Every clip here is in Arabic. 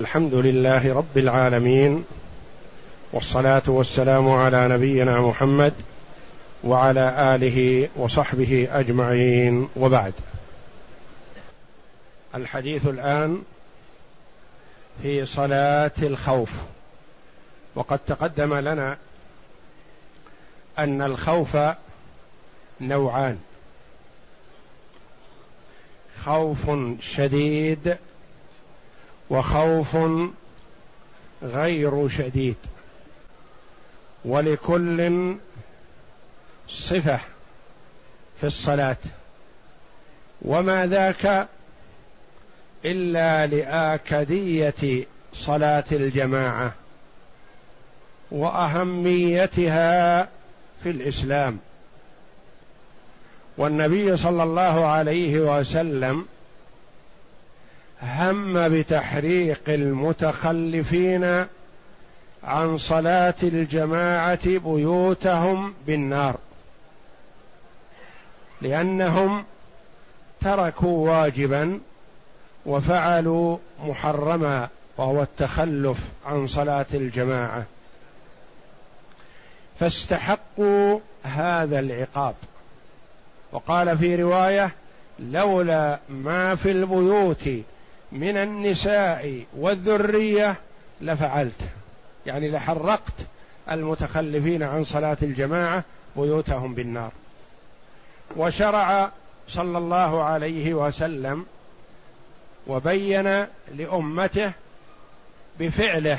الحمد لله رب العالمين والصلاة والسلام على نبينا محمد وعلى آله وصحبه أجمعين. وبعد الحديث الآن في صلاة الخوف. وقد تقدم لنا أن الخوف نوعان خوف شديد وخوف غير شديد ولكل صفة في الصلاة. وما ذاك إلا لآكدية صلاة الجماعة وأهميتها في الإسلام. والنبي صلى الله عليه وسلم هم بتحريق المتخلفين عن صلاة الجماعة بيوتهم بالنار. لأنهم تركوا واجبا وفعلوا محرما وهو التخلف عن صلاة الجماعة. فاستحقوا هذا العقاب. وقال في رواية لولا ما في البيوت من النساء والذرية لفعلت. يعني لحرقت المتخلفين عن صلاة الجماعة بيوتهم بالنار. وشرع صلى الله عليه وسلم وبين لأمته بفعله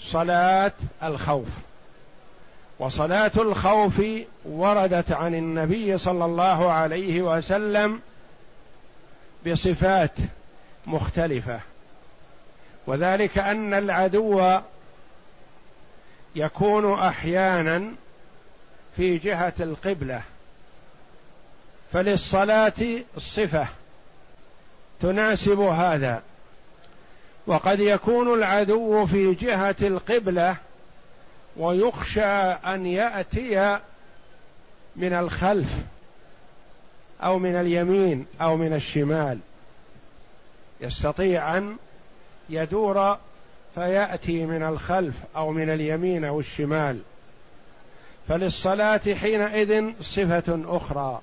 صلاة الخوف. وصلاة الخوف وردت عن النبي صلى الله عليه وسلم بصفات مختلفة. وذلك أن العدو يكون أحيانا في جهة القبلة فللصلاة صفة تناسب هذا. وقد يكون العدو في جهة القبلة ويخشى أن يأتي من الخلف أو من اليمين أو من الشمال. يستطيع أن يدور فيأتي من الخلف أو من اليمين أو الشمال. فللصلاة حينئذ صفة أخرى.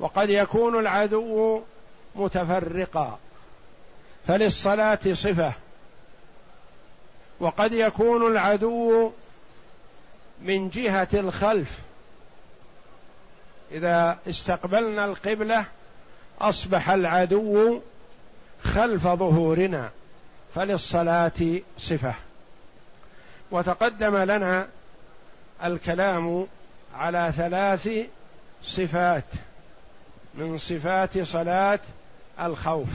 وقد يكون العدو متفرقا. فللصلاة صفة. وقد يكون العدو من جهة الخلف. إذا استقبلنا القبلة أصبح العدو خلف ظهورنا فللصلاة صفة. وتقدم لنا الكلام على ثلاث صفات من صفات صلاة الخوف.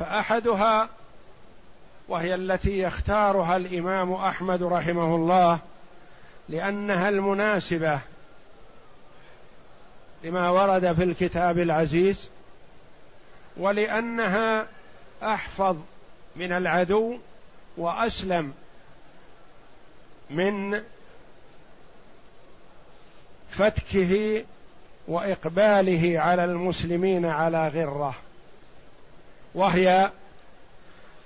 فأحدها وهي التي يختارها الإمام أحمد رحمه الله لأنها المناسبة لما ورد في الكتاب العزيز ولأنها أحفظ من العدو وأسلم من فتكه وإقباله على المسلمين على غرة وهي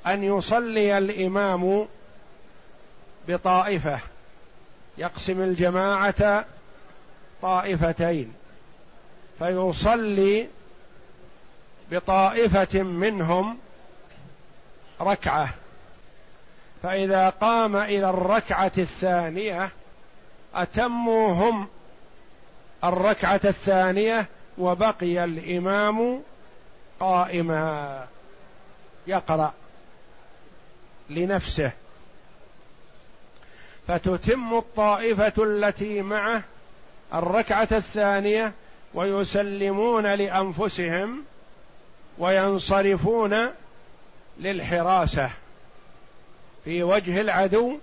أن يصلي الإمام بطائفة يقسم الجماعة طائفتين فيصلي بطائفة منهم ركعة. فإذا قام إلى الركعة الثانية اتموا هم الركعة الثانية وبقي الإمام قائما. يقرأ لنفسه. فتتم الطائفة التي معه الركعة الثانية ويسلمون لأنفسهم وينصرفون للحراسة في وجه العدو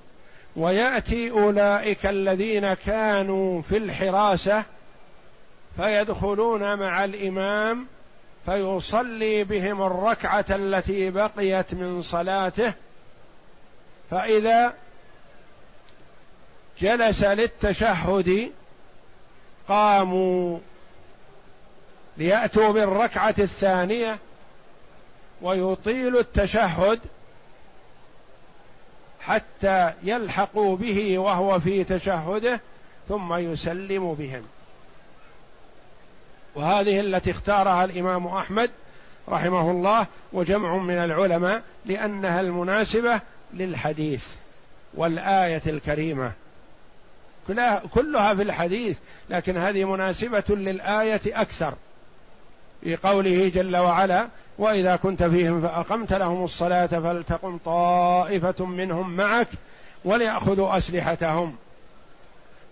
ويأتي أولئك الذين كانوا في الحراسة فيدخلون مع الإمام فيصلي بهم الركعة التي بقيت من صلاته. فإذا جلس للتشهد قاموا ليأتوا بالركعة الثانية ويطيل التشهد حتى يلحقوا به وهو في تشهده ثم يسلم بهم. وهذه التي اختارها الإمام أحمد رحمه الله وجمع من العلماء لأنها المناسبة للحديث والآية الكريمة. كلها كلها في الحديث لكن هذه مناسبة للآية أكثر. في قوله جل وعلا وإذا كنت فيهم فأقمت لهم الصلاة فلتقم طائفة منهم معك وليأخذوا أسلحتهم.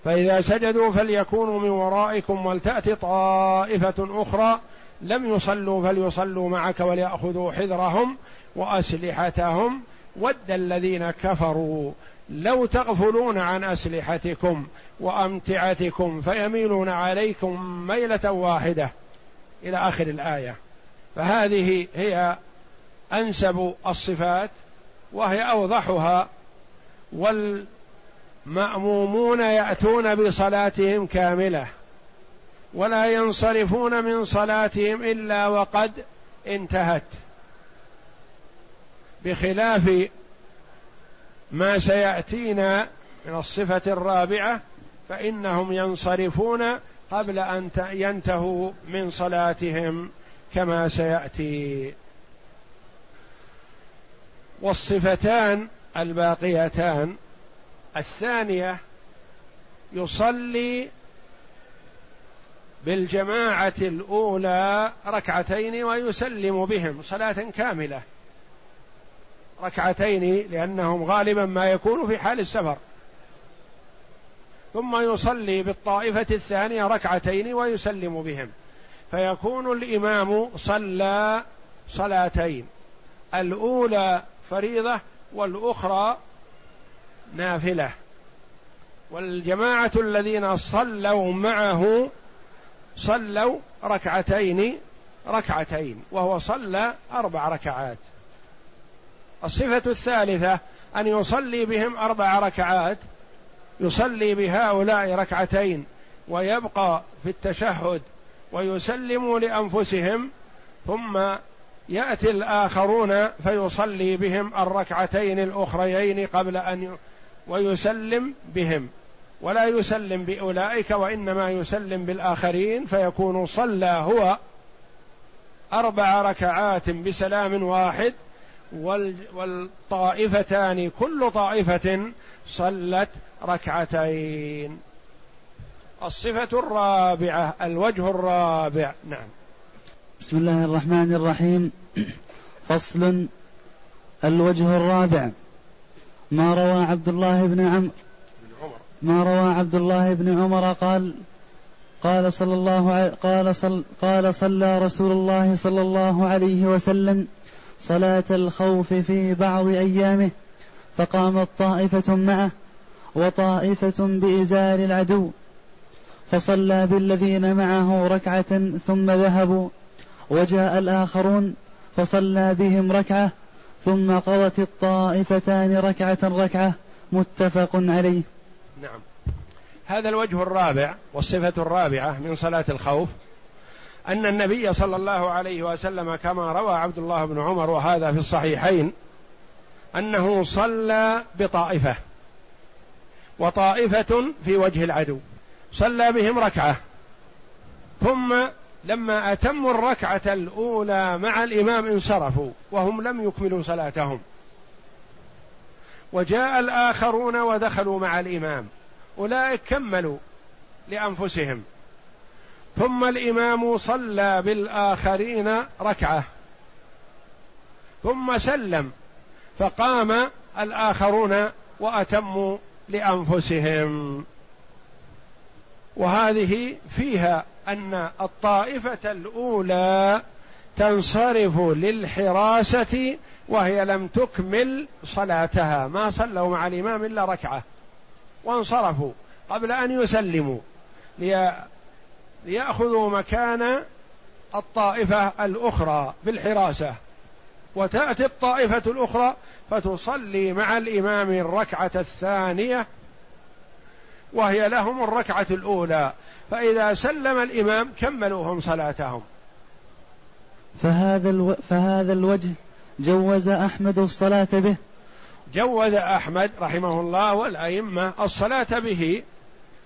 فإذا سجدوا فليكونوا من ورائكم ولتات طائفة أخرى لم يصلوا فليصلوا معك وليأخذوا حذرهم وأسلحتهم. ود الذين كفروا لو تغفلون عن أسلحتكم وأمتعتكم فيميلون عليكم ميلة واحدة. إلى آخر الآية. فهذه هي أنسب الصفات وهي أوضحها والمأمومون يأتون بصلاتهم كاملة ولا ينصرفون من صلاتهم إلا وقد انتهت. بخلاف ما سيأتينا من الصفة الرابعة فإنهم ينصرفون قبل أن ينتهوا من صلاتهم كما سيأتي. والصفتان الباقيتان الثانية يصلي بالجماعة الأولى ركعتين ويسلم بهم صلاة كاملة. ركعتين لأنهم غالبا ما يكون في حال السفر. ثم يصلي بالطائفة الثانية ركعتين ويسلم بهم. فيكون الإمام صلى صلاتين. الأولى فريضة والأخرى نافلة. والجماعة الذين صلوا معه صلوا ركعتين ركعتين وهو صلى أربع ركعات. الصفة الثالثة أن يصلي بهم أربع ركعات يصلي بهؤلاء ركعتين ويبقى في التشهد ويسلم لأنفسهم ثم يأتي الآخرون فيصلي بهم الركعتين الأخريين قبل أن. ويسلم بهم ولا يسلم بأولئك وإنما يسلم بالآخرين فيكون صلى هو أربع ركعات بسلام واحد والطائفتان كل طائفة صلت ركعتين. الصفة الرابعة الوجه الرابع. نعم. بسم الله الرحمن الرحيم. فصل الوجه الرابع. ما روى عبد الله بن عمرو ما روى عبد الله بن عمر قال قال صلى الله قال صل قال صلى رسول الله صلى الله عليه وسلم صلاة الخوف في بعض أيامه فقامت طائفة معه وطائفة بإزار العدو فصلى بالذين معه ركعة ثم ذهبوا وجاء الآخرون فصلى بهم ركعة ثم قضت الطائفتان ركعة ركعة متفق عليه. نعم. هذا الوجه الرابع والصفة الرابعة من صلاة الخوف. أن النبي صلى الله عليه وسلم كما روى عبد الله بن عمر وهذا في الصحيحين أنه صلى بطائفة وطائفة في وجه العدو صلى بهم ركعة. ثم لما أتموا الركعة الأولى مع الإمام انصرفوا وهم لم يكملوا صلاتهم. وجاء الآخرون ودخلوا مع الإمام. أولئك كملوا لأنفسهم. ثم الإمام صلى بالآخرين ركعة. ثم سلم فقام الآخرون وأتموا لأنفسهم. وهذه فيها أن الطائفة الأولى تنصرف للحراسة وهي لم تكمل صلاتها. ما صلوا مع الإمام إلا ركعة. وانصرفوا قبل أن يسلموا. ليأخذوا مكان الطائفة الأخرى بالحراسة وتأتي الطائفة الأخرى فتصلي مع الإمام الركعة الثانية وهي لهم الركعة الأولى. فإذا سلم الإمام كملوا هم صلاتهم. فهذا ألو... فهذا الوجه جوز أحمد الصلاة به. جوز أحمد رحمه الله والأئمة الصلاة به.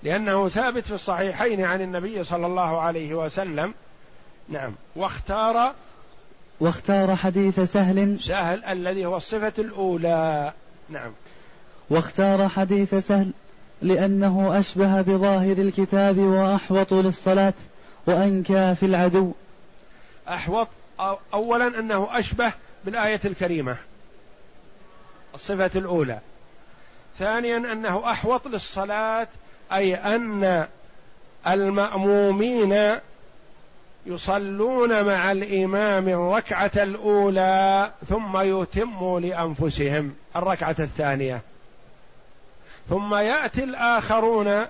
لأنه ثابت في الصحيحين عن النبي صلى الله عليه وسلم. نعم. واختار واختار حديث سهل. سهل الذي هو الصفة الأولى. نعم. واختار حديث سهل لأنه أشبه بظاهر الكتاب وأحوط للصلاة وأنكى في العدو. أحوط أولا أنه أشبه بالآية الكريمة. الصفة الأولى. ثانيا أنه أحوط للصلاة أي أن المأمومين يصلون مع الإمام الركعة الأولى ثم يتموا لأنفسهم الركعة الثانية. ثم يأتي الآخرون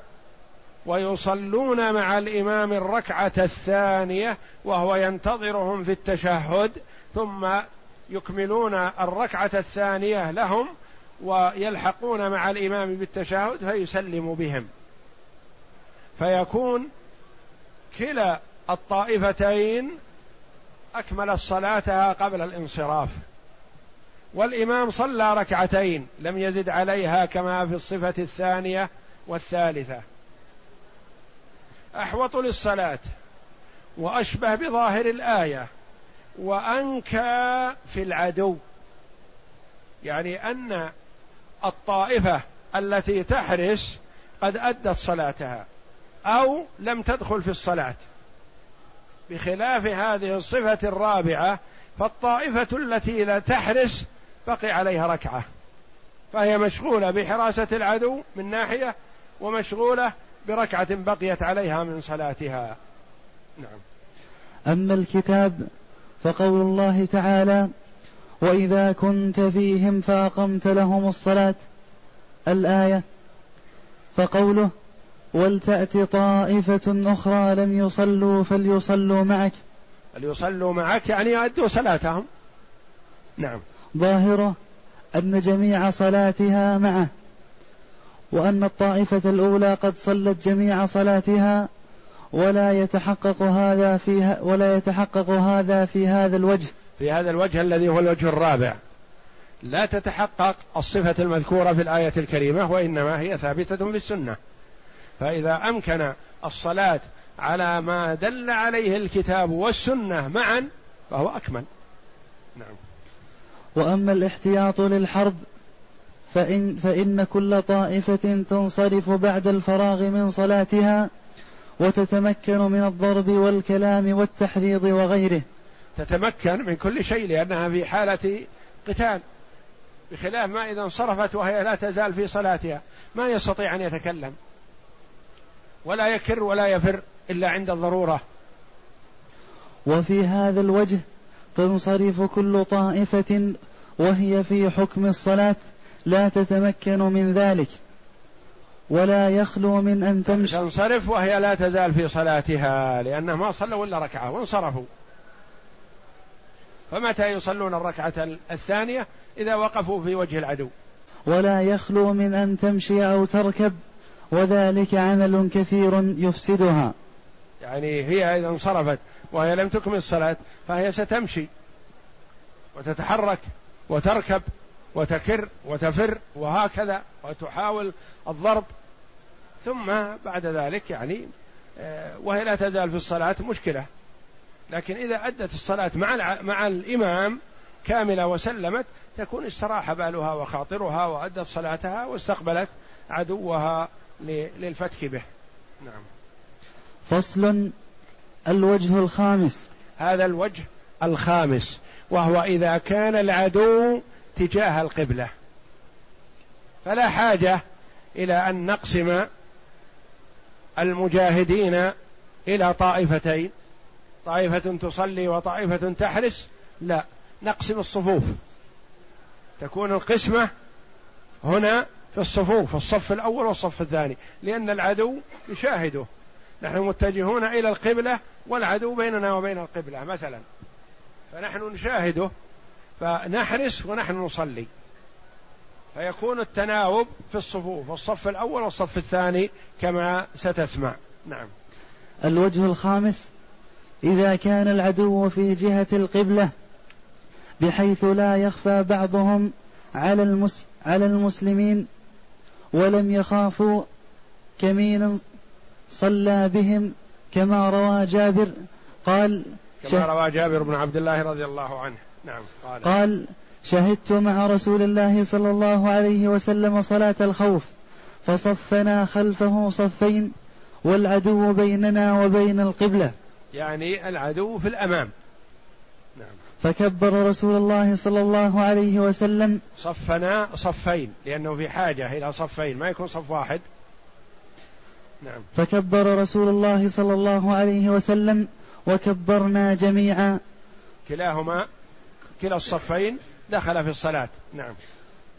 ويصلون مع الإمام الركعة الثانية وهو ينتظرهم في التشهد ثم يكملون الركعة الثانية لهم ويلحقون مع الإمام بالتشهد فيسلم بهم. فيكون كلا الطائفتين أكمل صلاتها قبل الانصراف. والإمام صلى ركعتين لم يزد عليها كما في الصفة الثانية والثالثة. أحوط للصلاة وأشبه بظاهر الآية وأنكى في العدو. يعني أن الطائفة التي تحرس قد أدت صلاتها. أو لم تدخل في الصلاة. بخلاف هذه الصفة الرابعة فالطائفة التي لا تحرس بقي عليها ركعة. فهي مشغولة بحراسة العدو من ناحية ومشغولة بركعة بقيت عليها من صلاتها. نعم. أما الكتاب فقول الله تعالى وإذا كنت فيهم فأقمت لهم الصلاة. الآية فقوله ولتأت طائفة أخرى لم يصلوا فليصلوا معك. فليصلوا معك يعني يؤدوا صلاتهم. نعم. ظاهرة أن جميع صلاتها معه وأن الطائفة الأولى قد صلت جميع صلاتها ولا يتحقق هذا في ولا يتحقق هذا في هذا الوجه. في هذا الوجه الذي هو الوجه الرابع. لا تتحقق الصفة المذكورة في الآية الكريمة وإنما هي ثابتة في السنة. فإذا أمكن الصلاة على ما دل عليه الكتاب والسنة معا فهو أكمل. نعم. وأما الاحتياط للحرب فإن, فإن كل طائفة تنصرف بعد الفراغ من صلاتها وتتمكن من الضرب والكلام والتحريض وغيره. تتمكن من كل شيء لأنها في حالة قتال. بخلاف ما إذا انصرفت وهي لا تزال في صلاتها ما يستطيع أن يتكلم. ولا يكر ولا يفر إلا عند الضرورة. وفي هذا الوجه تنصرف كل طائفة وهي في حكم الصلاة لا تتمكن من ذلك ولا يخلو من أن تمشي. تنصرف وهي لا تزال في صلاتها لأنه ما صلوا إلا ركعة وانصرفوا. فمتى يصلون الركعة الثانية؟ إذا وقفوا في وجه العدو. ولا يخلو من أن تمشي أو تركب. وذلك عمل كثير يفسدها. يعني هي إذا انصرفت وهي لم تكمل الصلاة فهي ستمشي وتتحرك وتركب وتكر وتفر وهكذا وتحاول الضرب. ثم بعد ذلك يعني آه، وهي لا تزال في الصلاة مشكلة. لكن إذا أدت الصلاة مع مع الإمام كاملة وسلمت تكون استراح بالها وخاطرها وأدت صلاتها واستقبلت عدوها للفتك به. نعم. فصل الوجه الخامس. هذا الوجه الخامس. وهو إذا كان العدو تجاه القبلة. فلا حاجة إلى أن نقسم المجاهدين إلى طائفتين. طائفة تصلي وطائفة تحرس. لا نقسم الصفوف. تكون القسمة هنا في الصفوف الصف الأول والصف الثاني لأن العدو يشاهده. نحن متجهون إلى القبلة والعدو بيننا وبين القبلة مثلا. فنحن نشاهده فنحرس ونحن نصلي. فيكون التناوب في الصفوف الصف الأول والصف الثاني كما ستسمع. نعم. الوجه الخامس إذا كان العدو في جهة القبلة بحيث لا يخفى بعضهم على المس على المسلمين ولم يخافوا كمين صلى بهم كما روى جابر. قال كما روى جابر بن عبد الله رضي الله عنه. نعم قال, قال شهدت مع رسول الله صلى الله عليه وسلم صلاة الخوف فصفنا خلفه صفين والعدو بيننا وبين القبلة. يعني العدو في الأمام. نعم. فكبر رسول الله صلى الله عليه وسلم. صفنا صفين لأنه في حاجة إلى صفين ما يكون صف واحد. نعم. فكبر رسول الله صلى الله عليه وسلم وكبرنا جميعا. كلاهما كلا الصفين دخل في الصلاة. نعم.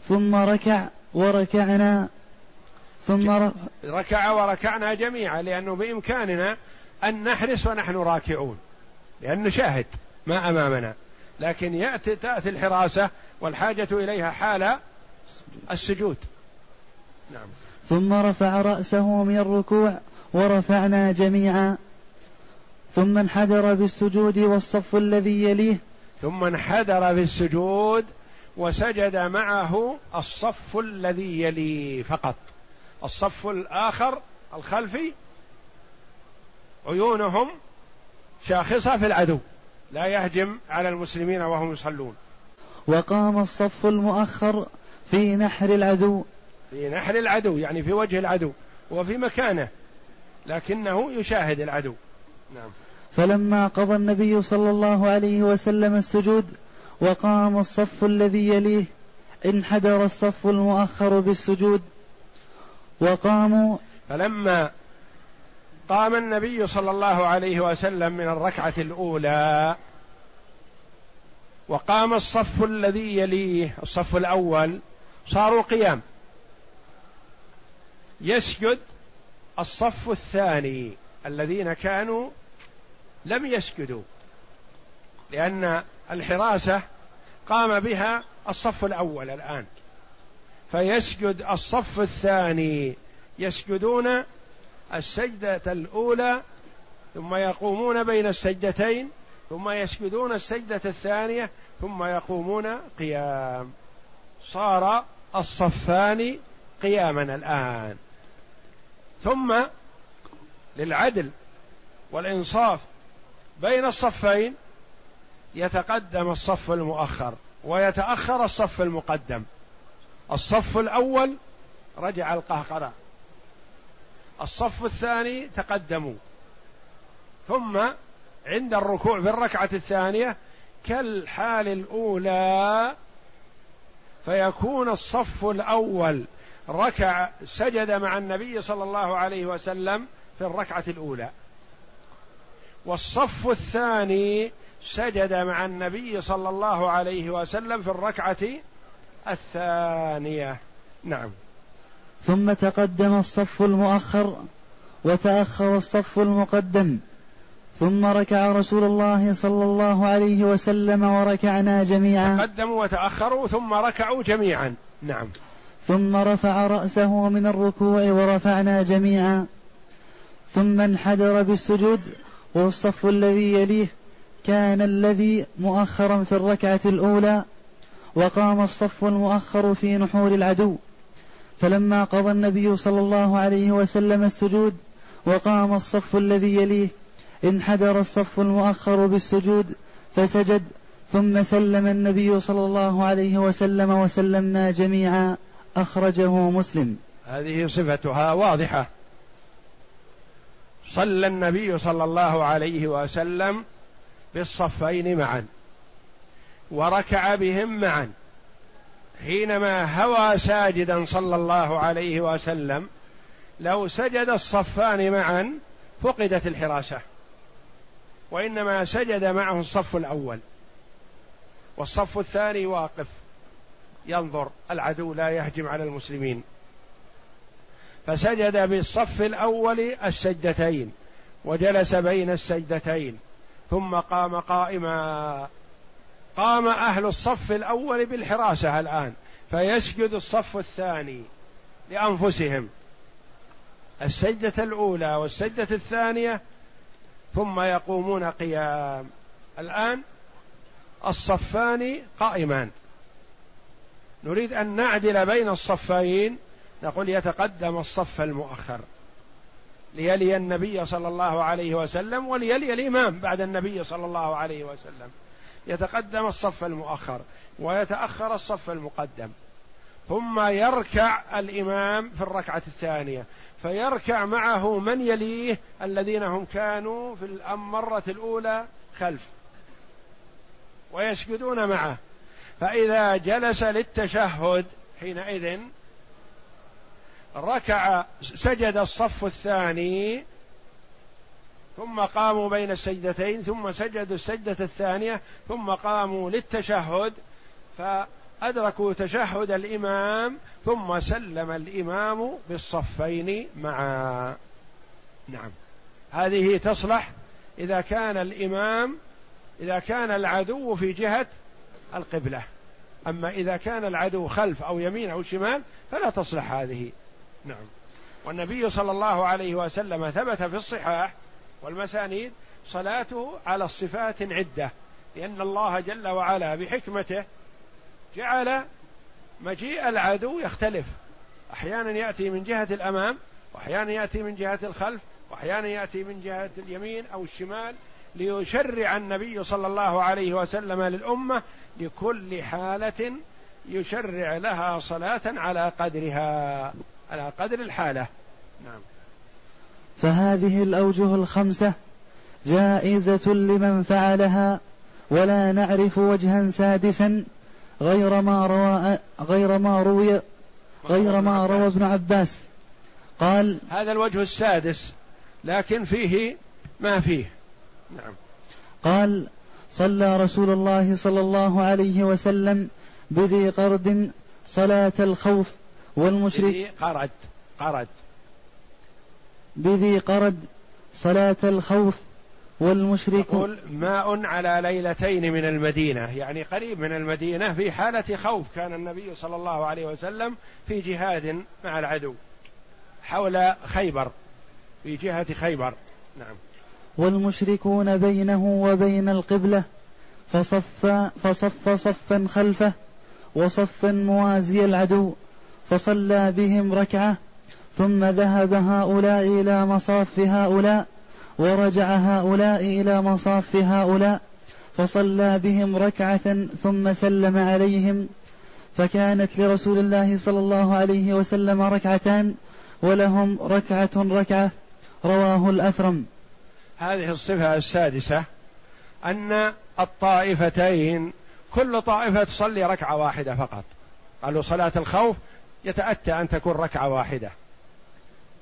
ثم ركع وركعنا. ثم ركع وركعنا جميعا لأنه بإمكاننا أن نحرس ونحن راكعون. لأنه شاهد ما أمامنا. لكن يأتي تأتي الحراسة والحاجة إليها حال السجود. نعم. ثم رفع رأسه من الركوع ورفعنا جميعا. ثم انحدر بالسجود والصف الذي يليه. ثم انحدر في السجود وسجد معه الصف الذي يليه فقط. الصف الآخر الخلفي عيونهم شاخصة في العدو. لا يهجم على المسلمين وهم يصلون. وقام الصف المؤخر في نحر العدو. في نحر العدو يعني في وجه العدو وفي مكانه لكنه يشاهد العدو. نعم. فلما قضى النبي صلى الله عليه وسلم السجود وقام الصف الذي يليه انحدر الصف المؤخر بالسجود. وقاموا فلما قام النبي صلى الله عليه وسلم من الركعة الأولى وقام الصف الذي يليه الصف الأول صاروا قيام. يسجد الصف الثاني الذين كانوا لم يسجدوا لأن الحراسة قام بها الصف الأول الآن. فيسجد الصف الثاني يسجدون السجدة الأولى ثم يقومون بين السجدتين ثم يسجدون السجدة الثانية ثم يقومون قيام. صار الصفان قياما الآن. ثم للعدل والإنصاف بين الصفين يتقدم الصف المؤخر ويتأخر الصف المقدم. الصف الأول رجع القهقرة. الصف الثاني تقدموا. ثم عند الركوع في الركعة الثانية كالحال الأولى فيكون الصف الأول ركع سجد مع النبي صلى الله عليه وسلم في الركعة الأولى. والصف الثاني سجد مع النبي صلى الله عليه وسلم في الركعة الثانية. نعم. ثم تقدم الصف المؤخر وتأخر الصف المقدم. ثم ركع رسول الله صلى الله عليه وسلم وركعنا جميعا. تقدموا وتأخروا ثم ركعوا جميعا. نعم. ثم رفع رأسه من الركوع ورفعنا جميعا. ثم انحدر بالسجود. والصف الذي يليه. كان الذي مؤخرا في الركعة الأولى. وقام الصف المؤخر في نحور العدو. فلما قضى النبي صلى الله عليه وسلم السجود وقام الصف الذي يليه انحدر الصف المؤخر بالسجود فسجد ثم سلم النبي صلى الله عليه وسلم وسلمنا جميعا أخرجه مسلم. هذه صفتها واضحة. صلى النبي صلى الله عليه وسلم بالصفين معا وركع بهم معا. حينما هوى ساجدا صلى الله عليه وسلم لو سجد الصفان معا فقدت الحراسة وإنما سجد معه الصف الأول والصف الثاني واقف ينظر العدو لا يهجم على المسلمين. فسجد بالصف الأول السجدتين وجلس بين السجدتين ثم قام قائما قام أهل الصف الأول بالحراسة الآن فيسجد الصف الثاني لأنفسهم. السجدة الأولى والسجدة الثانية ثم يقومون قيام. الآن الصفان قائمان. نريد أن نعدل بين الصفين نقول يتقدم الصف المؤخر. ليلي النبي صلى الله عليه وسلم وليلي الإمام بعد النبي صلى الله عليه وسلم. يتقدم الصف المؤخر ويتأخر الصف المقدم. ثم يركع الإمام في الركعة الثانية فيركع معه من يليه الذين هم كانوا في المرة الأولى خلف ويسجدون معه. فإذا جلس للتشهد حينئذ ركع سجد الصف الثاني ثم قاموا بين السجدتين ثم سجدوا السجدة الثانية ثم قاموا للتشهد فأدركوا تشهد الإمام ثم سلم الإمام بالصفين معا. نعم. هذه تصلح إذا كان الإمام إذا كان العدو في جهة القبلة. أما إذا كان العدو خلف أو يمين أو شمال فلا تصلح هذه. نعم. والنبي صلى الله عليه وسلم ثبت في الصحاح والمسانيد صلاته على الصفات عدة لأن الله جل وعلا بحكمته جعل مجيء العدو يختلف. أحيانا يأتي من جهة الأمام وأحيانا يأتي من جهة الخلف وأحيانا يأتي من جهة اليمين أو الشمال ليشرع النبي صلى الله عليه وسلم للأمة لكل حالة يشرع لها صلاة على قدرها على قدر الحالة. نعم. فهذه الأوجه الخمسة جائزة لمن فعلها ولا نعرف وجها سادسا غير ما روى غير ما روي غير ما روى ابن عباس. قال هذا الوجه السادس لكن فيه ما فيه. نعم. قال صلى رسول الله صلى الله عليه وسلم بذي قرد صلاة الخوف والمشرك. قرد قرد. بذي قرد صلاة الخوف والمشرك. يقول ماء على ليلتين من المدينة يعني قريب من المدينة في حالة خوف كان النبي صلى الله عليه وسلم في جهاد مع العدو حول خيبر في جهة خيبر. نعم. والمشركون بينه وبين القبلة فصف فصف صفا خلفه وصفا موازي العدو فصلى بهم ركعة ثم ذهب هؤلاء إلى مصاف هؤلاء ورجع هؤلاء إلى مصاف هؤلاء فصلى بهم ركعة ثم سلم عليهم فكانت لرسول الله صلى الله عليه وسلم ركعتان ولهم ركعة ركعة رواه الأثرم. هذه الصفة السادسة أن الطائفتين كل طائفة تصلي ركعة واحدة فقط. قالوا صلاة الخوف يتأتى أن تكون ركعة واحدة.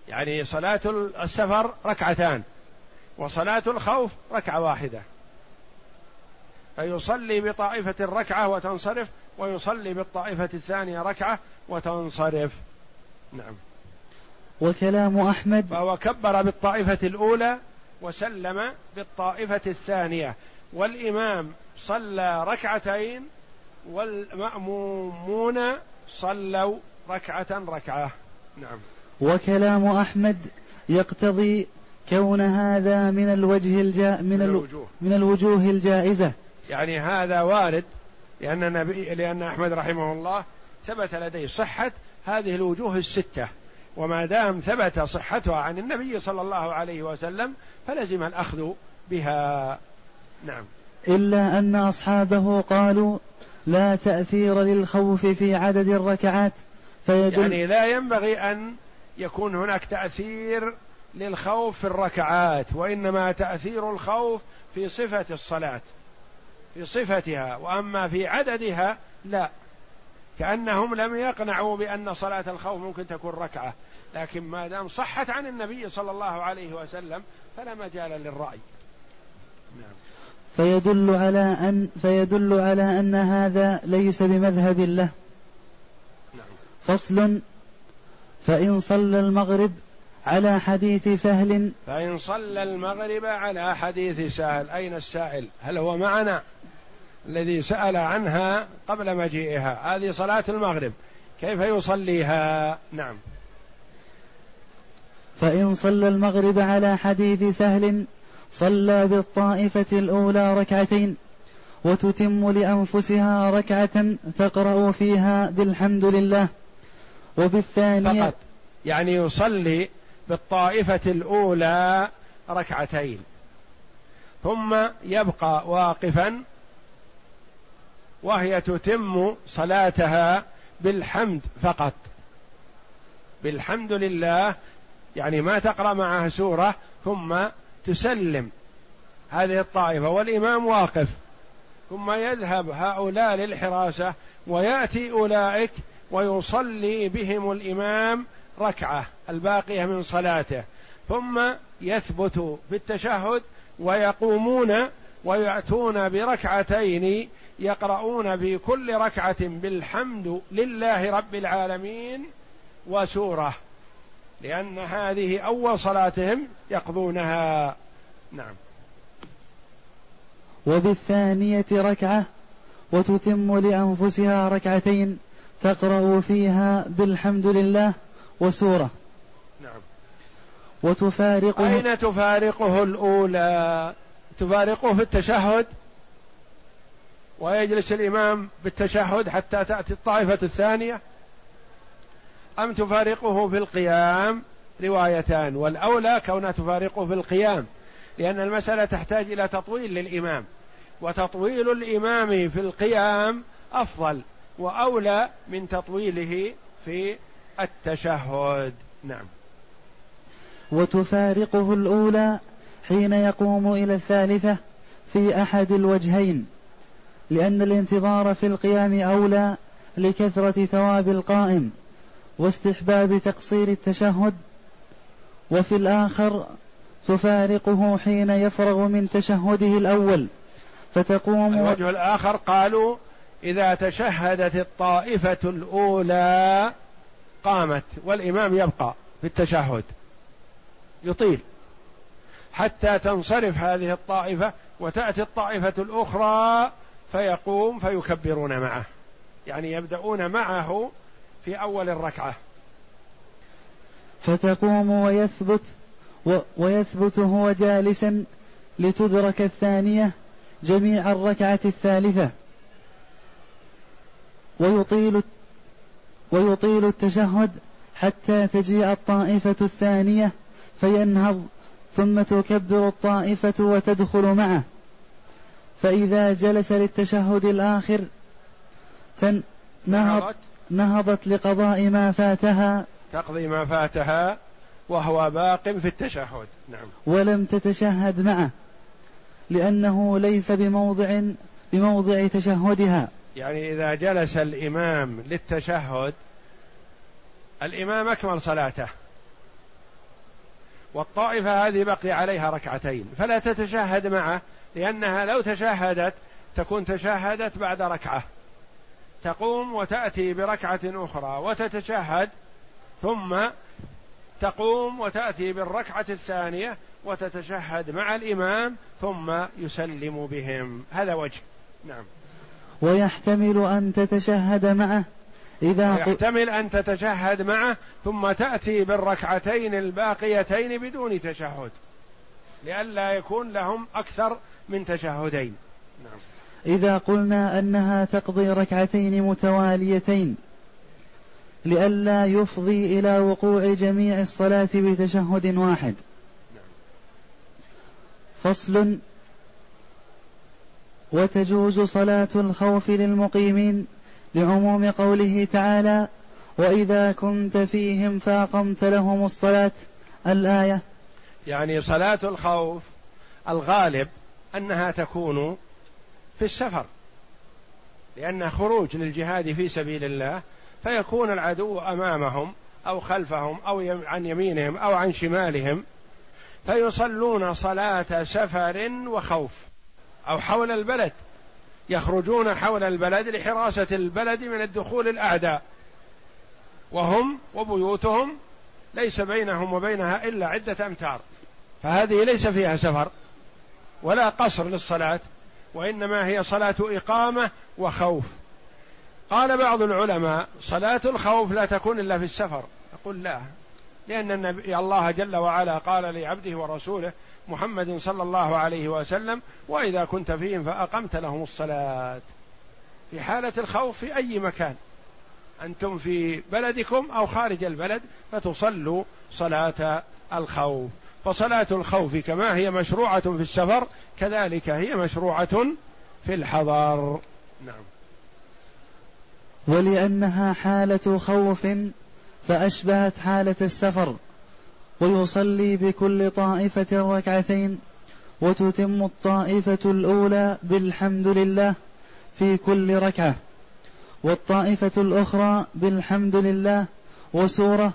يعني صلاة السفر ركعتان وصلاة الخوف ركعة واحدة. فيصلي بطائفة الركعة وتنصرف ويصلي بالطائفة الثانية ركعة وتنصرف. نعم. وكلام أحمد. فهو كبر بالطائفة الأولى وسلم بالطائفة الثانية. والإمام صلى ركعتين والمأمومون صلوا ركعة ركعة. نعم. وكلام أحمد يقتضي كون هذا من الوجه الجا من, الوجوه. من الوجوه الجائزة. يعني هذا وارد لأن النبي لأن أحمد رحمه الله ثبت لديه صحة هذه الوجوه الستة. وما دام ثبت صحتها عن النبي صلى الله عليه وسلم فلزم الأخذ بها. نعم. إلا أن أصحابه قالوا لا تأثير للخوف في عدد الركعات فيدل يعني لا ينبغي أن يكون هناك تأثير للخوف في الركعات وإنما تأثير الخوف في صفة الصلاة في صفتها وأما في عددها لا. كأنهم لم يقنعوا بأن صلاة الخوف ممكن تكون ركعة لكن ما دام صحت عن النبي صلى الله عليه وسلم فلا مجال للرأي. نعم. فيدل على أن فيدل على أن هذا ليس بمذهب له. نعم. فصل فإن صلى المغرب على حديث سهل. فإن صلى المغرب على حديث سهل. أين السائل؟ هل هو معنا؟ الذي سأل عنها قبل مجيئها. هذه صلاة المغرب. كيف يصليها؟ نعم. فإن صلى المغرب على حديث سهل صلى بالطائفة الأولى ركعتين وتتم لأنفسها ركعة تقرأ فيها بالحمد لله. وبالثانية فقط. يعني يصلي بالطائفة الأولى ركعتين. ثم يبقى واقفا وهي تتم صلاتها بالحمد فقط. بالحمد لله يعني ما تقرأ معها سورة ثم تسلم هذه الطائفة والإمام واقف. ثم يذهب هؤلاء للحراسة ويأتي أولئك ويصلي بهم الإمام ركعة الباقية من صلاته. ثم يثبت في التشهد ويقومون ويأتون بركعتين يقرؤون في كل ركعة بالحمد لله رب العالمين وسورة لأن هذه أول صلاتهم يقضونها. نعم. وبالثانية ركعة وتتم لأنفسها ركعتين تقرأ فيها بالحمد لله وسورة. نعم. وتفارقه أين تفارقه الأولى؟ تفارقه في التشهد؟ ويجلس الإمام بالتشهد حتى تأتي الطائفة الثانية؟ أم تفارقه في القيام؟ روايتان. والأولى كونها تفارقه في القيام لأن المسألة تحتاج إلى تطويل للإمام. وتطويل الإمام في القيام أفضل. وأولى من تطويله في التشهد. نعم. وتفارقه الأولى حين يقوم إلى الثالثة في أحد الوجهين لأن الانتظار في القيام أولى لكثرة ثواب القائم واستحباب تقصير التشهد وفي الآخر تفارقه حين يفرغ من تشهده الأول فتقوم الوجه الآخر قالوا إذا تشهدت الطائفة الأولى قامت والإمام يبقى في التشهد يطيل. حتى تنصرف هذه الطائفة وتأتي الطائفة الأخرى فيقوم فيكبرون معه. يعني يبدأون معه في أول الركعة. فتقوم ويثبت ويثبت هو جالسا لتدرك الثانية جميع الركعة الثالثة. ويطيل ويطيل التشهد حتى تجيء الطائفة الثانية فينهض ثم تكبر الطائفة وتدخل معه. فإذا جلس للتشهد الآخر نهض نهضت لقضاء ما فاتها. تقضي ما فاتها وهو باق في التشهد. نعم. ولم تتشهد معه لأنه ليس بموضع بموضع تشهدها. يعني إذا جلس الإمام للتشهد الإمام أكمل صلاته. والطائفة هذه بقي عليها ركعتين فلا تتشهد معه لأنها لو تشهدت تكون تشهدت بعد ركعة. تقوم وتأتي بركعة أخرى وتتشهد ثم تقوم وتأتي بالركعة الثانية وتتشهد مع الإمام ثم يسلم بهم. هذا وجه. نعم. ويحتمل أن تتشهد معه إذا يحتمل أن تتشهد معه ثم تأتي بالركعتين الباقيتين بدون تشهد لئلا يكون لهم أكثر من تشهدين نعم. إذا قلنا أنها تقضي ركعتين متواليتين لئلا يفضي إلى وقوع جميع الصلاة بتشهد واحد نعم. فصل وتجوز صلاة الخوف للمقيمين لعموم قوله تعالى وإذا كنت فيهم فأقمت لهم الصلاة. الآية يعني صلاة الخوف الغالب أنها تكون في السفر لأن خروج للجهاد في سبيل الله فيكون العدو أمامهم أو خلفهم أو عن يمينهم أو عن شمالهم فيصلون صلاة سفر وخوف. أو حول البلد يخرجون حول البلد لحراسة البلد من الدخول الأعداء. وهم وبيوتهم ليس بينهم وبينها إلا عدة أمتار. فهذه ليس فيها سفر ولا قصر للصلاة وإنما هي صلاة إقامة وخوف. قال بعض العلماء صلاة الخوف لا تكون إلا في السفر. يقول لا لأن النبي الله جل وعلا قال لعبده ورسوله محمد صلى الله عليه وسلم وإذا كنت فيهم فأقمت لهم الصلاة. في حالة الخوف في أي مكان. أنتم في بلدكم أو خارج البلد فتصلوا صلاة الخوف. فصلاة الخوف كما هي مشروعة في السفر كذلك هي مشروعة في الحضر. نعم. ولأنها حالة خوف فأشبهت حالة السفر. ويصلي بكل طائفة ركعتين وتتم الطائفة الأولى بالحمد لله في كل ركعة والطائفة الأخرى بالحمد لله وسورة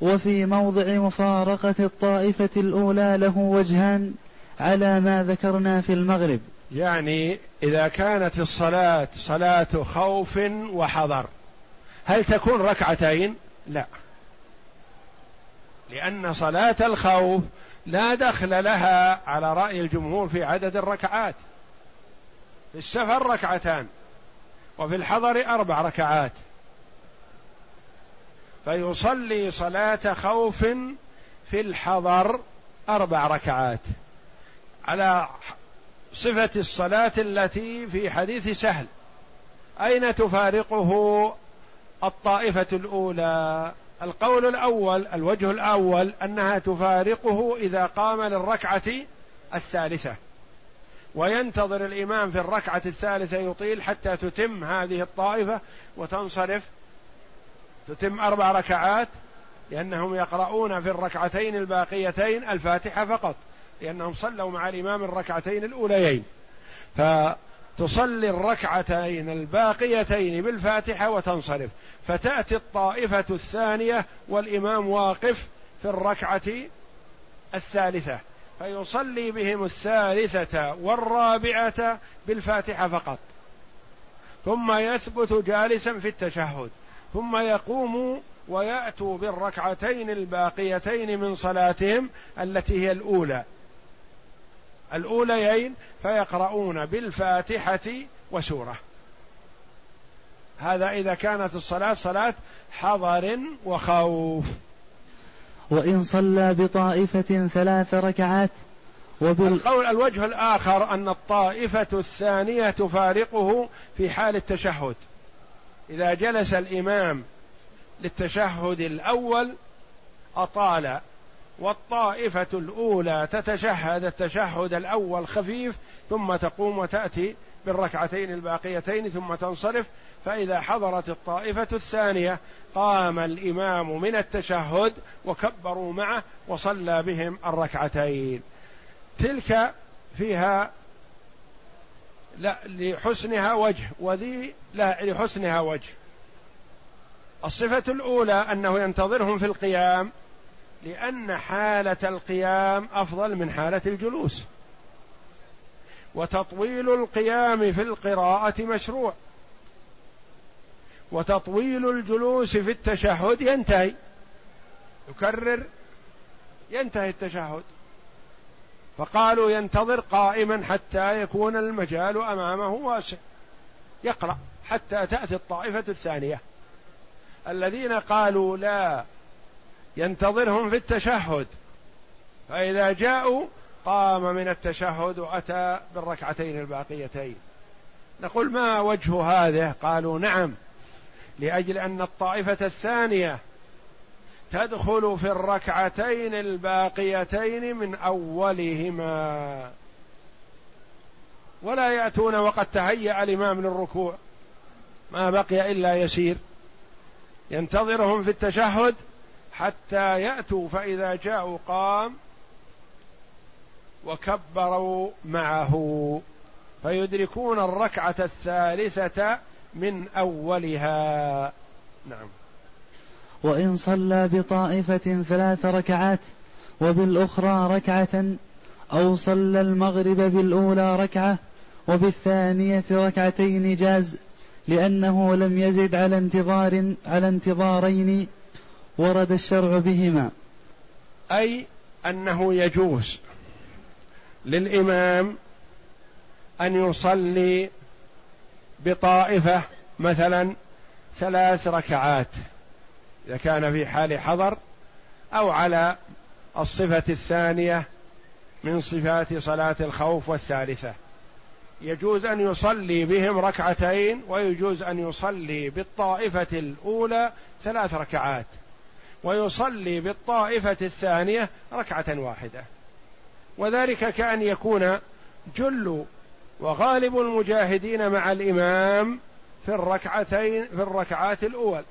وفي موضع مفارقة الطائفة الأولى له وجهان على ما ذكرنا في المغرب يعني إذا كانت الصلاة صلاة خوف وحضر هل تكون ركعتين؟ لا لأن صلاة الخوف لا دخل لها على رأي الجمهور في عدد الركعات. في السفر ركعتان وفي الحضر أربع ركعات. فيصلي صلاة خوف في الحضر أربع ركعات. على صفة الصلاة التي في حديث سهل أين تفارقه الطائفة الأولى؟ القول الأول الوجه الأول أنها تفارقه إذا قام للركعة الثالثة. وينتظر الإمام في الركعة الثالثة يطيل حتى تتم هذه الطائفة وتنصرف. تتم أربع ركعات لأنهم يقرؤون في الركعتين الباقيتين الفاتحة فقط لأنهم صلوا مع الإمام الركعتين الأوليين. تصلي الركعتين الباقيتين بالفاتحة وتنصرف. فتأتي الطائفة الثانية والإمام واقف في الركعة الثالثة فيصلي بهم الثالثة والرابعة بالفاتحة فقط. ثم يثبت جالسا في التشهد. ثم يقوم ويأتوا بالركعتين الباقيتين من صلاتهم التي هي الأولى. الأوليين فيقرؤون بالفاتحة وسورة. هذا إذا كانت الصلاة صلاة حضر وخوف. وإن صلى بطائفة ثلاث ركعات وبال... القول الوجه الآخر أن الطائفة الثانية تفارقه في حال التشهد. إذا جلس الإمام للتشهد الأول أطال والطائفة الأولى تتشهد التشهد الأول خفيف ثم تقوم وتأتي بالركعتين الباقيتين ثم تنصرف. فإذا حضرت الطائفة الثانية قام الإمام من التشهد وكبروا معه وصلى بهم الركعتين. تلك فيها لا لحسنها وجه وذي لا لحسنها وجه. الصفة الأولى أنه ينتظرهم في القيام لأن حالة القيام أفضل من حالة الجلوس. وتطويل القيام في القراءة مشروع. وتطويل الجلوس في التشهد ينتهي. يكرر. ينتهي التشهد. فقالوا ينتظر قائما حتى يكون المجال أمامه واسع. يقرأ حتى تأتي الطائفة الثانية. الذين قالوا لا ينتظرهم في التشهد. فإذا جاءوا قام من التشهد وأتى بالركعتين الباقيتين. نقول ما وجه هذا؟ قالوا نعم لأجل أن الطائفة الثانية تدخل في الركعتين الباقيتين من أولهما. ولا يأتون وقد تهيأ الإمام للركوع ما بقي إلا يسير. ينتظرهم في التشهد حتى يأتوا فإذا جاءوا قام وكبروا معه. فيدركون الركعة الثالثة من أولها. نعم. وإن صلى بطائفة ثلاث ركعات وبالأخرى ركعة أو صلى المغرب بالأولى ركعة وبالثانية ركعتين جاز لأنه لم يزد على انتظار على انتظارين ورد الشرع بهما. أي أنه يجوز للإمام أن يصلي بطائفة مثلا ثلاث ركعات إذا كان في حال حضر أو على الصفة الثانية من صفات صلاة الخوف والثالثة. يجوز أن يصلي بهم ركعتين ويجوز أن يصلي بالطائفة الأولى ثلاث ركعات. ويصلي بالطائفة الثانية ركعة واحدة. وذلك كأن يكون جل وغالب المجاهدين مع الإمام في الركعتين في الركعات الأول.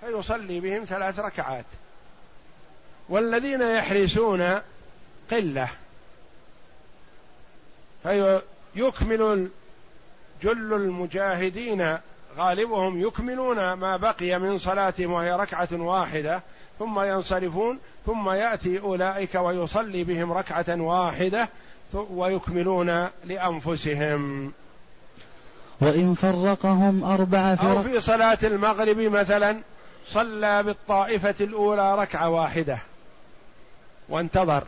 فيصلي بهم ثلاث ركعات. والذين يحرسون قلة. فيكمل جل المجاهدين غالبهم يكملون ما بقي من صلاتهم وهي ركعة واحدة ثم ينصرفون ثم يأتي أولئك ويصلي بهم ركعة واحدة ويكملون لأنفسهم. وإن فرقهم أربع فرق أو في صلاة المغرب مثلا صلى بالطائفة الأولى ركعة واحدة وانتظر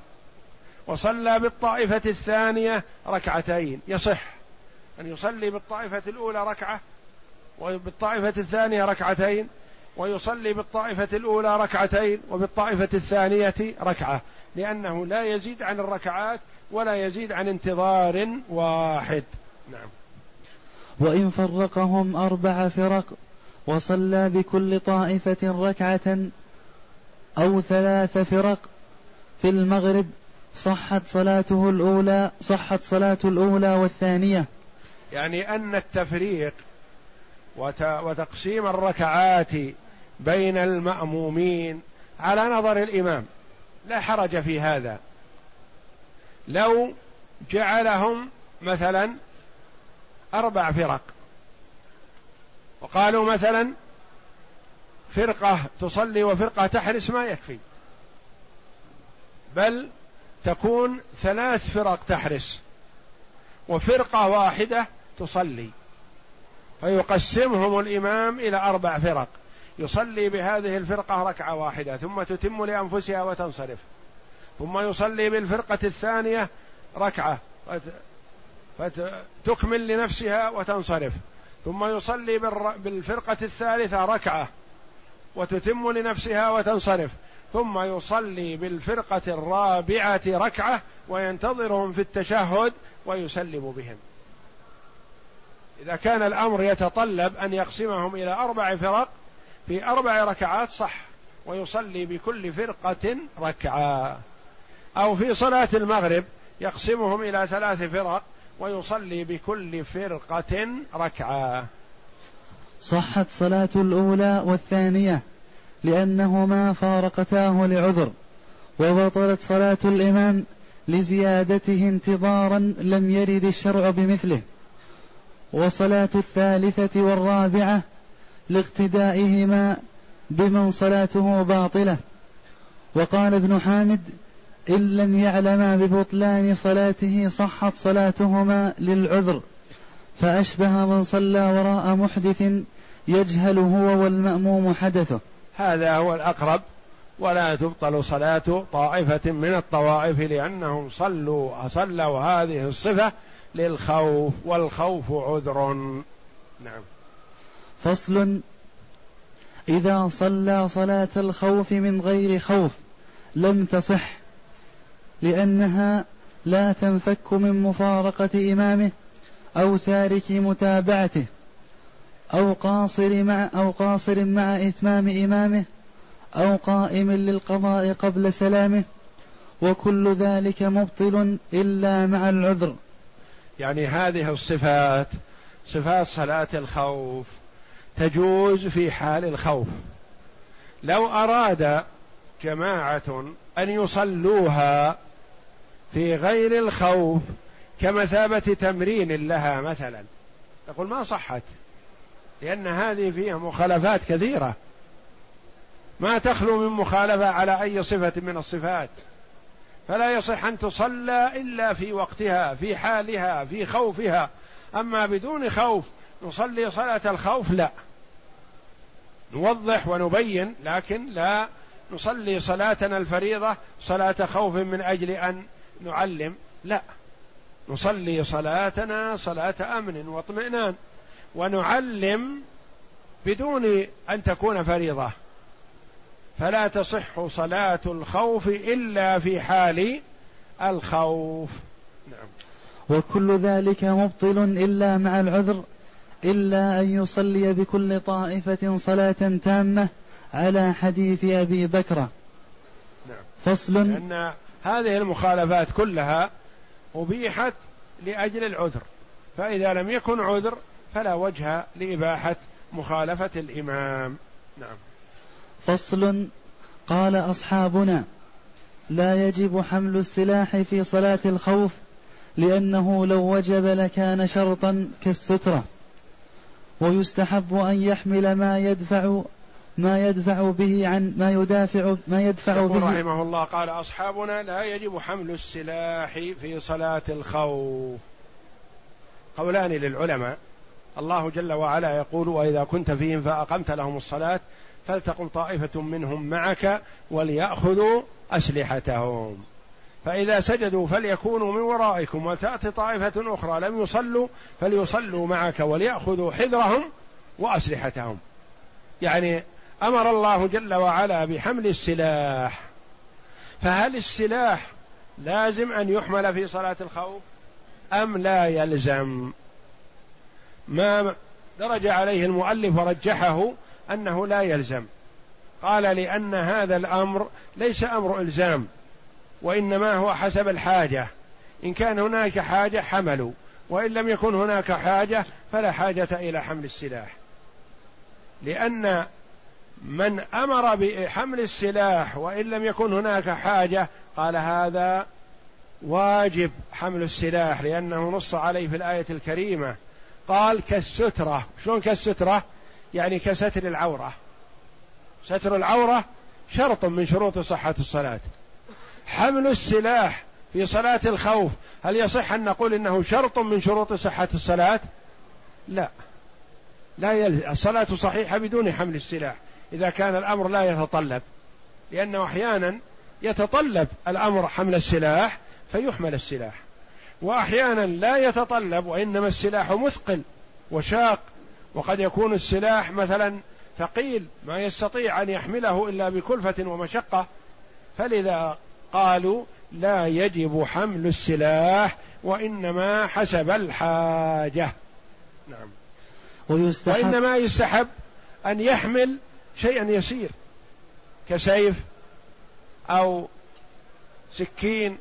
وصلى بالطائفة الثانية ركعتين يصح أن يصلي بالطائفة الأولى ركعة وبالطائفة الثانية ركعتين ويصلي بالطائفة الأولى ركعتين وبالطائفة الثانية ركعة لأنه لا يزيد عن الركعات ولا يزيد عن انتظار واحد. نعم. وإن فرقهم أربع فرق وصلى بكل طائفة ركعة أو ثلاث فرق في المغرب صحت صلاته الأولى صحت صلاة الأولى والثانية. يعني أن التفريق وتقسيم الركعات بين المأمومين على نظر الإمام. لا حرج في هذا. لو جعلهم مثلا أربع فرق وقالوا مثلا فرقة تصلي وفرقة تحرس ما يكفي بل تكون ثلاث فرق تحرس وفرقة واحدة تصلي. فيقسمهم الإمام إلى أربع فرق. يصلي بهذه الفرقة ركعة واحدة ثم تتم لأنفسها وتنصرف. ثم يصلي بالفرقة الثانية ركعة فتكمل لنفسها وتنصرف. ثم يصلي بالفرقة الثالثة ركعة وتتم لنفسها وتنصرف. ثم يصلي بالفرقة الرابعة ركعة وينتظرهم في التشهد ويسلم بهم. إذا كان الأمر يتطلب أن يقسمهم إلى أربع فرق في أربع ركعات صح ويصلي بكل فرقة ركعة. أو في صلاة المغرب يقسمهم إلى ثلاث فرق ويصلي بكل فرقة ركعة. صحت صلاة الأولى والثانية لأنهما فارقتاه لعذر وبطلت صلاة الإمام لزيادته انتظارا لم يرد الشرع بمثله. وصلاة الثالثة والرابعة لاقتدائهما بمن صلاته باطلة. وقال ابن حامد إن لم يعلما ببطلان صلاته صحت صلاتهما للعذر فأشبه من صلى وراء محدث يجهل هو والمأموم حدثه. هذا هو الأقرب ولا تبطل صلاة طائفة من الطوائف لأنهم صلوا صلوا هذه الصفة للخوف والخوف عذر. نعم. فصل. إذا صلى صلاة الخوف من غير خوف لم تصح لأنها لا تنفك من مفارقة إمامه أو تارك متابعته أو قاصر مع أو قاصر مع إتمام إمامه أو قائم للقضاء قبل سلامه وكل ذلك مبطل إلا مع العذر. يعني هذه الصفات صفات صلاة الخوف تجوز في حال الخوف. لو أراد جماعة أن يصلوها في غير الخوف كمثابة تمرين لها مثلا يقول ما صحت لأن هذه فيها مخالفات كثيرة. ما تخلو من مخالفة على أي صفة من الصفات. فلا يصح أن تصلى إلا في وقتها في حالها في خوفها. أما بدون خوف نصلي صلاة الخوف لا. نوضح ونبين لكن لا نصلي صلاتنا الفريضة صلاة خوف من أجل أن نعلم لا. نصلي صلاتنا صلاة أمن واطمئنان. ونعلم بدون أن تكون فريضة. فلا تصح صلاة الخوف إلا في حال الخوف. نعم. وكل ذلك مبطل إلا مع العذر إلا أن يصلي بكل طائفة صلاة تامة على حديث أبي بكر. نعم. فصل. لأن هذه المخالفات كلها أبيحت لأجل العذر فإذا لم يكن عذر فلا وجه لإباحة مخالفة الإمام. نعم. فصل قال أصحابنا لا يجب حمل السلاح في صلاة الخوف لأنه لو وجب لكان شرطا كالسترة. ويستحب أن يحمل ما يدفع ما يدفع به عن ما يدافع ما يدفع به. رحمه الله قال أصحابنا لا يجب حمل السلاح في صلاة الخوف. قولان للعلماء. الله جل وعلا يقول وإذا كنت فيهم فأقمت لهم الصلاة فلتقم طائفة منهم معك وليأخذوا أسلحتهم. فإذا سجدوا فليكونوا من ورائكم وتأتي طائفة أخرى لم يصلوا فليصلوا معك وليأخذوا حذرهم وأسلحتهم. يعني أمر الله جل وعلا بحمل السلاح. فهل السلاح لازم أن يحمل في صلاة الخوف؟ أم لا يلزم؟ ما درج عليه المؤلف ورجحه أنه لا يلزم. قال لأن هذا الأمر ليس أمر إلزام وإنما هو حسب الحاجة. إن كان هناك حاجة حملوا وإن لم يكن هناك حاجة فلا حاجة إلى حمل السلاح. لأن من أمر بحمل السلاح وإن لم يكن هناك حاجة قال هذا واجب حمل السلاح لأنه نص عليه في الآية الكريمة. قال كالسترة. شلون كالسترة؟ يعني كستر العورة. ستر العورة شرط من شروط صحة الصلاة. حمل السلاح في صلاة الخوف هل يصح أن نقول إنه شرط من شروط صحة الصلاة؟ لا. لا يل... الصلاة صحيحة بدون حمل السلاح إذا كان الأمر لا يتطلب. لأنه أحيانا يتطلب الأمر حمل السلاح فيحمل السلاح. وأحيانا لا يتطلب وإنما السلاح مثقل وشاق وقد يكون السلاح مثلا ثقيل ما يستطيع أن يحمله إلا بكلفة ومشقة. فلذا قالوا لا يجب حمل السلاح وإنما حسب الحاجة. نعم. ويستحب وإنما يستحب أن يحمل شيئا يسير كسيف أو سكين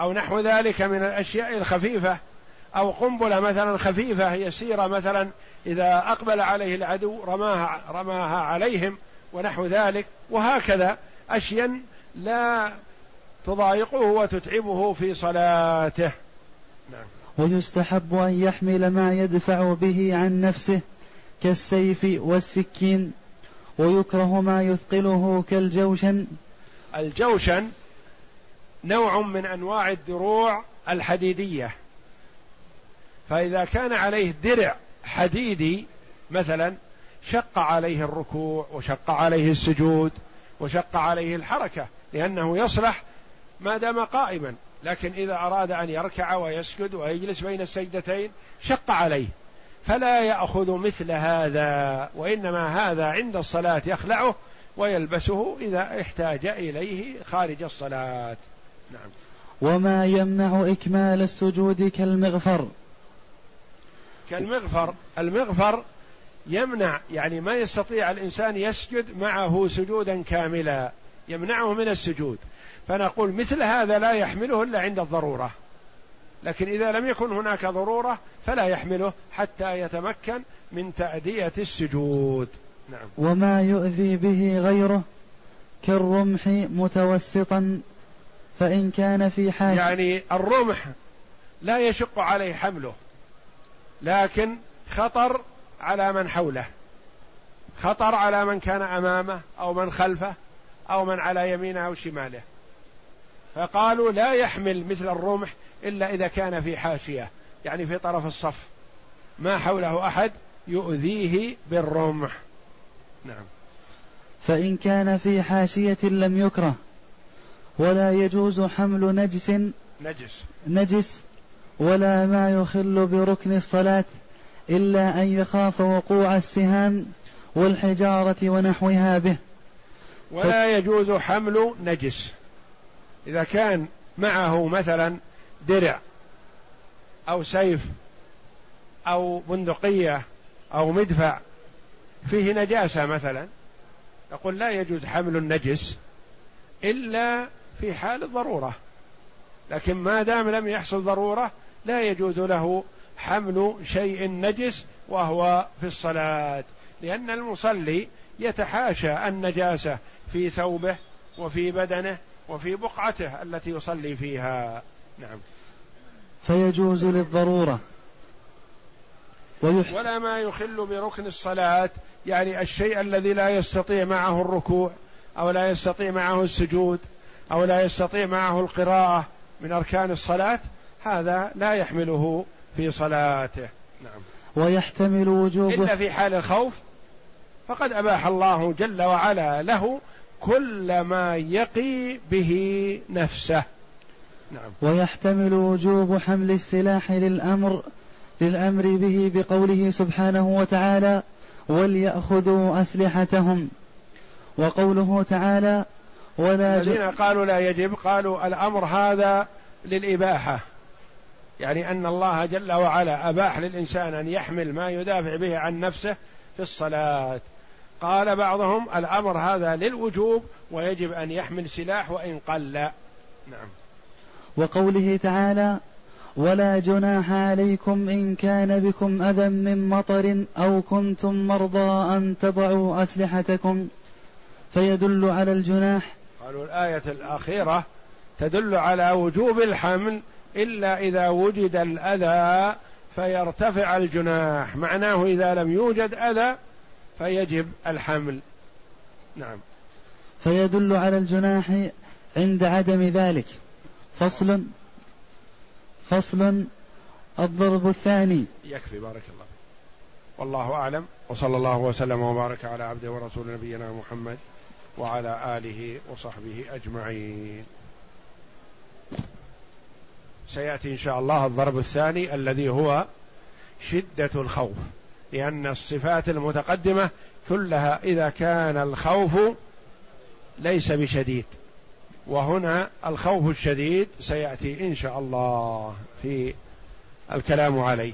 أو نحو ذلك من الأشياء الخفيفة أو قنبلة مثلا خفيفة يسيرة مثلا إذا أقبل عليه العدو رماها رماها عليهم ونحو ذلك وهكذا أشياء لا تضايقه وتتعبه في صلاته. نعم. ويستحب أن يحمل ما يدفع به عن نفسه كالسيف والسكين ويكره ما يثقله كالجوشن. الجوشن نوع من أنواع الدروع الحديدية. فإذا كان عليه درع حديدي مثلا شق عليه الركوع وشق عليه السجود وشق عليه الحركة لأنه يصلح ما دام قائما لكن إذا أراد أن يركع ويسجد ويجلس بين السجدتين شق عليه. فلا يأخذ مثل هذا وإنما هذا عند الصلاة يخلعه ويلبسه إذا احتاج إليه خارج الصلاة. نعم. وما يمنع إكمال السجود كالمغفر. كالمغفر. المغفر يمنع يعني ما يستطيع الإنسان يسجد معه سجودا كاملا يمنعه من السجود. فنقول مثل هذا لا يحمله إلا عند الضرورة. لكن إذا لم يكن هناك ضرورة فلا يحمله حتى يتمكن من تأدية السجود. نعم. وما يؤذي به غيره كالرمح متوسطا فإن كان في حاجة. يعني الرمح لا يشق عليه حمله. لكن خطر على من حوله. خطر على من كان أمامه أو من خلفه أو من على يمينه أو شماله. فقالوا لا يحمل مثل الرمح إلا إذا كان في حاشية يعني في طرف الصف. ما حوله أحد يؤذيه بالرمح. نعم. فإن كان في حاشية لم يكره ولا يجوز حمل نجس. نجس. نجس ولا ما يخل بركن الصلاة إلا أن يخاف وقوع السهام والحجارة ونحوها به. ولا يجوز حمل نجس. إذا كان معه مثلا درع أو سيف أو بندقية أو مدفع فيه نجاسة مثلا يقول لا يجوز حمل النجس إلا في حال الضرورة. لكن ما دام لم يحصل ضرورة لا يجوز له حمل شيء نجس وهو في الصلاة لأن المصلي يتحاشى النجاسة في ثوبه وفي بدنه وفي بقعته التي يصلي فيها. نعم. فيجوز للضرورة. ويحس ولا ما يخل بركن الصلاة يعني الشيء الذي لا يستطيع معه الركوع أو لا يستطيع معه السجود أو لا يستطيع معه القراءة من أركان الصلاة هذا لا يحمله في صلاته. نعم. ويحتمل وجوب إلا في حال الخوف فقد أباح الله جل وعلا له كل ما يقي به نفسه. نعم. ويحتمل وجوب حمل السلاح للأمر للأمر به بقوله سبحانه وتعالى وليأخذوا أسلحتهم وقوله تعالى ولا الذين قالوا لا يجب قالوا الأمر هذا للإباحة. يعني أن الله جل وعلا أباح للإنسان أن يحمل ما يدافع به عن نفسه في الصلاة. قال بعضهم الأمر هذا للوجوب ويجب أن يحمل سلاح وإن قل. نعم. وقوله تعالى ولا جناح عليكم إن كان بكم أذى من مطر أو كنتم مرضى أن تضعوا أسلحتكم فيدل على الجناح. قالوا الآية الأخيرة تدل على وجوب الحمل إلا إذا وجد الأذى فيرتفع الجناح. معناه إذا لم يوجد أذى فيجب الحمل. نعم. فيدل على الجناح عند عدم ذلك. فصل فصل الضرب الثاني. يكفي بارك الله والله أعلم. وصلى الله وسلم وبارك على عبده ورسول نبينا محمد وعلى آله وصحبه أجمعين. سيأتي إن شاء الله الضرب الثاني الذي هو شدة الخوف لأن الصفات المتقدمة كلها إذا كان الخوف ليس بشديد وهنا الخوف الشديد سيأتي إن شاء الله في الكلام عليه.